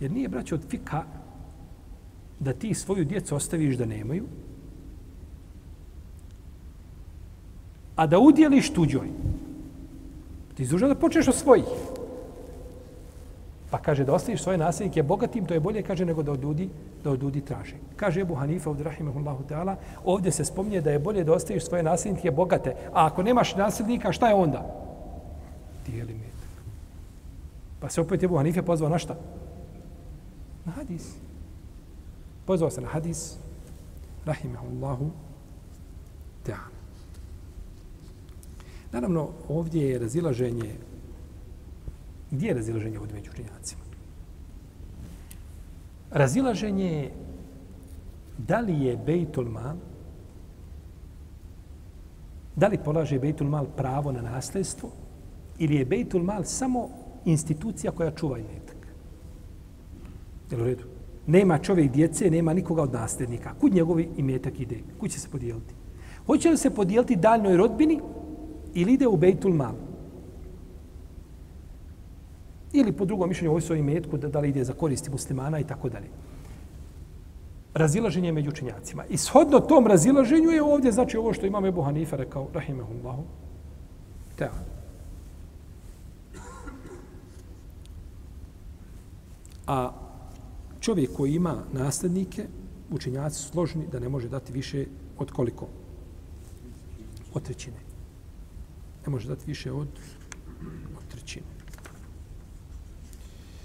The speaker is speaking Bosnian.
Jer nije, braće, od fika da ti svoju djecu ostaviš da nemaju, a da udjeliš tuđoj. Ti izduža da počneš od svojih. Pa kaže da ostaviš svoje nasljednike bogatim, to je bolje, kaže, nego da od ljudi, da od ljudi traže. Kaže Ebu Hanifa, od rahimahullahu ta'ala, ovdje se spominje da je bolje da ostaviš svoje nasljednike bogate. A ako nemaš nasljednika, šta je onda? Dijeli metak. Pa se opet Ebu Hanife pozvao na šta? Na hadis. Pozvao se na hadis. Rahimahullahu ta'ala. Naravno, ovdje je razilaženje Gdje je razilaženje ovdje među učenjacima? Razilaženje je da li je Bejtul Mal da li polaže Bejtul Mal pravo na nasljedstvo ili je Bejtul Mal samo institucija koja čuva imetak. Jel u redu? Nema čovjek djece, nema nikoga od nasljednika. Kud njegovi imetak ide? Kud će se podijeliti? Hoće li se podijeliti daljnoj rodbini ili ide u Bejtul Mal? Ili po drugom mišljenju ovoj svojim imetku, da, da li ide za koristi muslimana i tako dalje. Razilaženje među učenjacima. I shodno tom razilaženju je ovdje, znači ovo što imam Ebu Hanifa rekao, rahimehullahu, te A čovjek koji ima nasljednike, učenjaci su složni da ne može dati više od koliko? Od trećine. Ne može dati više od.